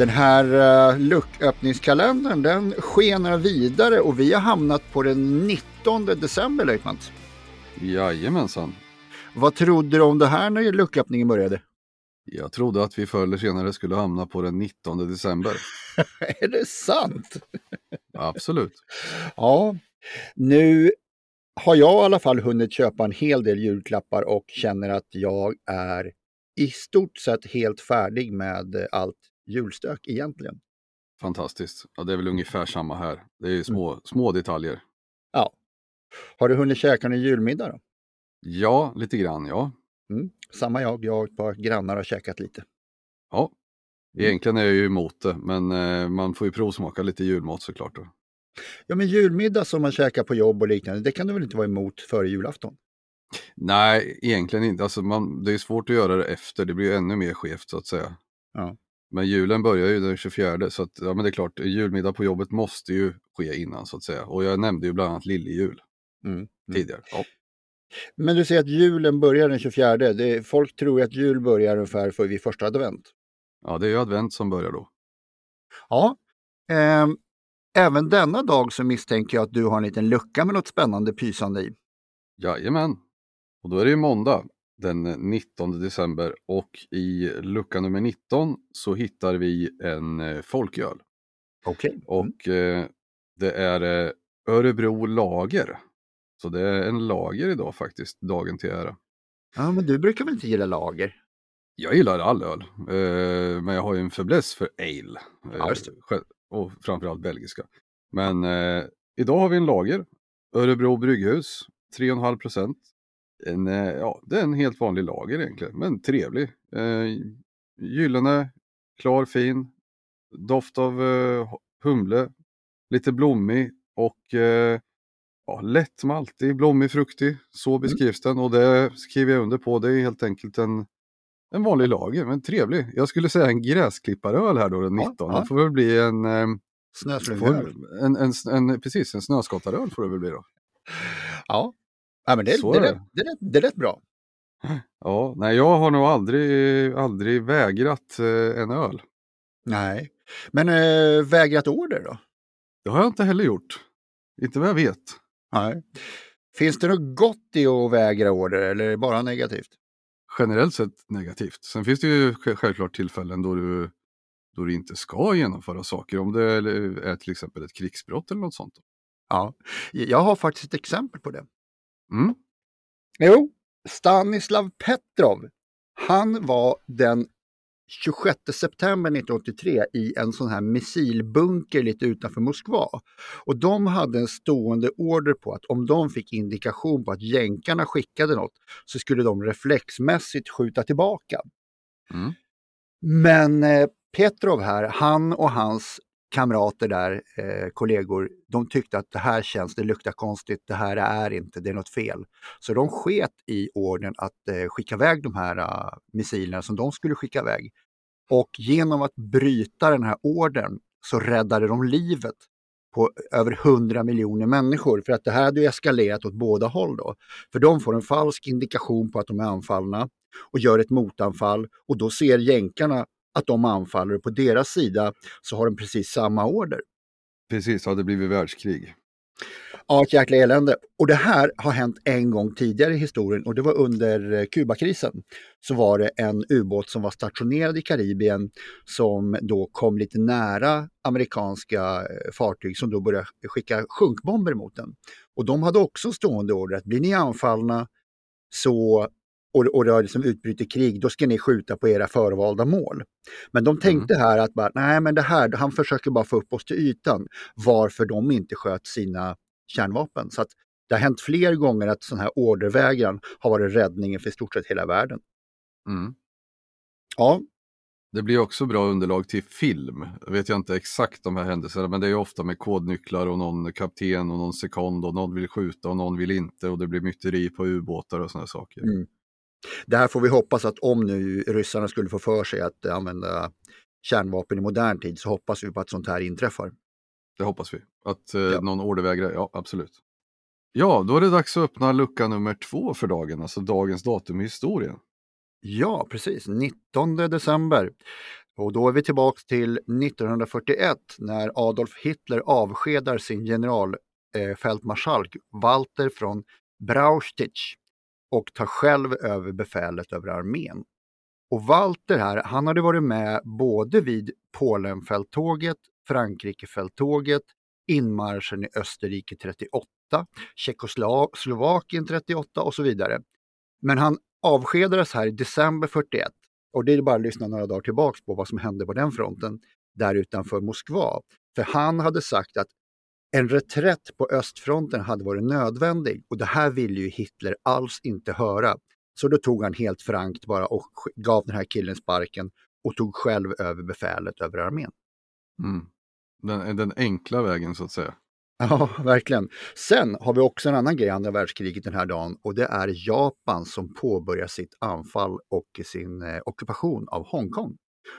Den här uh, lucköppningskalendern den skenar vidare och vi har hamnat på den 19 december, löjtnant. Jajamensan. Vad trodde du om det här när lucköppningen började? Jag trodde att vi förr eller senare skulle hamna på den 19 december. är det sant? Absolut. Ja, nu har jag i alla fall hunnit köpa en hel del julklappar och känner att jag är i stort sett helt färdig med allt julstök egentligen. Fantastiskt. Ja, det är väl ungefär samma här. Det är små, mm. små detaljer. Ja. Har du hunnit käka en julmiddag då? Ja, lite grann ja. Mm. Samma jag, jag och ett par grannar har käkat lite. Ja, mm. egentligen är jag ju emot det, men eh, man får ju provsmaka lite julmat såklart. Då. Ja, men julmiddag som man käkar på jobb och liknande, det kan du väl inte vara emot före julafton? Nej, egentligen inte. Alltså man, det är svårt att göra det efter, det blir ännu mer skevt så att säga. Ja. Men julen börjar ju den 24 så att, ja men det är klart, julmiddag på jobbet måste ju ske innan så att säga. Och jag nämnde ju bland annat lilljul mm. mm. tidigare. Ja. Men du säger att julen börjar den 24. Det, folk tror att jul börjar ungefär för vid första advent. Ja, det är ju advent som börjar då. Ja. Eh, även denna dag så misstänker jag att du har en liten lucka med något spännande pysande i. Jajamän. Och då är det ju måndag den 19 december och i lucka nummer 19 så hittar vi en eh, folköl. Okej. Okay. Och eh, det är eh, Örebro Lager. Så det är en lager idag faktiskt, dagen till ära. Ja, men du brukar väl inte gilla lager? Jag gillar all öl, eh, men jag har ju en fäbless för ale. Ja, eh, och framförallt belgiska. Men idag har vi en lager, Örebro Brygghus, 3,5 procent. En, eh, ja, det är en helt vanlig lager egentligen, men trevlig. Eh, gyllene, klar, fin, doft av eh, humle, lite blommig och eh, ja, lätt maltig, blommig, fruktig. Så mm. beskrivs mm. den och det skriver jag under på. Det är helt enkelt en, en vanlig lager, men trevlig. Jag skulle säga en gräsklipparöl här då den 19. Ja, ja. Det får väl bli en... Eh, Snöslungöl? En, en, en, precis, en snöskottaröl får det väl bli då. Ja, ja men det, det, det, det, det, det är rätt bra. Ja, nej jag har nog aldrig, aldrig vägrat eh, en öl. Nej, men eh, vägrat order då? Det har jag inte heller gjort. Inte vad jag vet. Nej. Finns det något gott i att vägra order eller är det bara negativt? Generellt sett negativt. Sen finns det ju självklart tillfällen då du, då du inte ska genomföra saker. Om det är till exempel ett krigsbrott eller något sånt. Ja, jag har faktiskt ett exempel på det. Mm. Jo, Stanislav Petrov. Han var den 26 september 1983 i en sån här missilbunker lite utanför Moskva. Och de hade en stående order på att om de fick indikation på att jänkarna skickade något så skulle de reflexmässigt skjuta tillbaka. Mm. Men eh, Petrov här, han och hans kamrater där, eh, kollegor, de tyckte att det här känns, det luktar konstigt, det här är inte, det är något fel. Så de sket i ordern att eh, skicka iväg de här uh, missilerna som de skulle skicka iväg. Och genom att bryta den här ordern så räddade de livet på över 100 miljoner människor. För att det här hade ju eskalerat åt båda håll då. För de får en falsk indikation på att de är anfallna och gör ett motanfall och då ser jänkarna att de anfaller och på deras sida så har de precis samma order. Precis, har det blivit världskrig. Ja, ett jäkla elände. Och det här har hänt en gång tidigare i historien och det var under eh, Kubakrisen. Så var det en ubåt som var stationerad i Karibien som då kom lite nära amerikanska eh, fartyg som då började skicka sjunkbomber mot den. Och de hade också stående order att blir ni anfallna så och, och det har liksom utbryter krig, då ska ni skjuta på era förvalda mål. Men de tänkte mm. här att bara, nej men det här, han försöker bara få upp oss till ytan, varför de inte sköt sina kärnvapen. Så att Det har hänt fler gånger att sån här ordervägran har varit räddningen för i stort sett hela världen. Mm. Ja, Det blir också bra underlag till film. Jag vet jag inte exakt de här händelserna, men det är ofta med kodnycklar och någon kapten och någon sekond och någon vill skjuta och någon vill inte och det blir myteri på ubåtar och sådana saker. Mm. Där får vi hoppas att om nu ryssarna skulle få för sig att använda kärnvapen i modern tid så hoppas vi på att sånt här inträffar. Det hoppas vi. Att eh, Ja. någon ordervägrar, ja absolut. Ja, då är det dags att öppna lucka nummer två för dagen, alltså dagens datum i historien. Ja, precis. 19 december. Och då är vi tillbaks till 1941 när Adolf Hitler avskedar sin generalfältmarskalk Walter från Brauchitsch och tar själv över befälet över armén. Och Walter här, han hade varit med både vid Polenfälttåget, Frankrikefälttåget, inmarschen i Österrike 38, Tjeckoslovakien 38 och så vidare. Men han avskedades här i december 41 och det är bara att lyssna några dagar tillbaks på vad som hände på den fronten där utanför Moskva. För han hade sagt att en reträtt på östfronten hade varit nödvändig och det här ville ju Hitler alls inte höra. Så då tog han helt frankt bara och gav den här killen sparken och tog själv över befälet över armén. Mm. Den, den enkla vägen så att säga. Ja, verkligen. Sen har vi också en annan grej i andra världskriget den här dagen och det är Japan som påbörjar sitt anfall och sin eh, ockupation av Hongkong.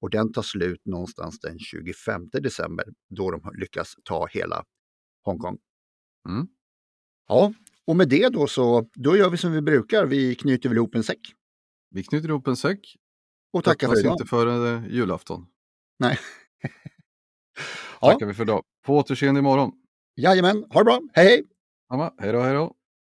Och den tar slut någonstans den 25 december då de lyckas ta hela Hongkong. Mm. Ja, och med det då så då gör vi som vi brukar. Vi knyter väl ihop en säck Vi knyter ihop en säck. och tackar för idag. inte före eh, julafton. Nej. ja, Tackar vi för idag. På återseende imorgon. jajamän, ha det bra, hej hej! Hej då, hej då.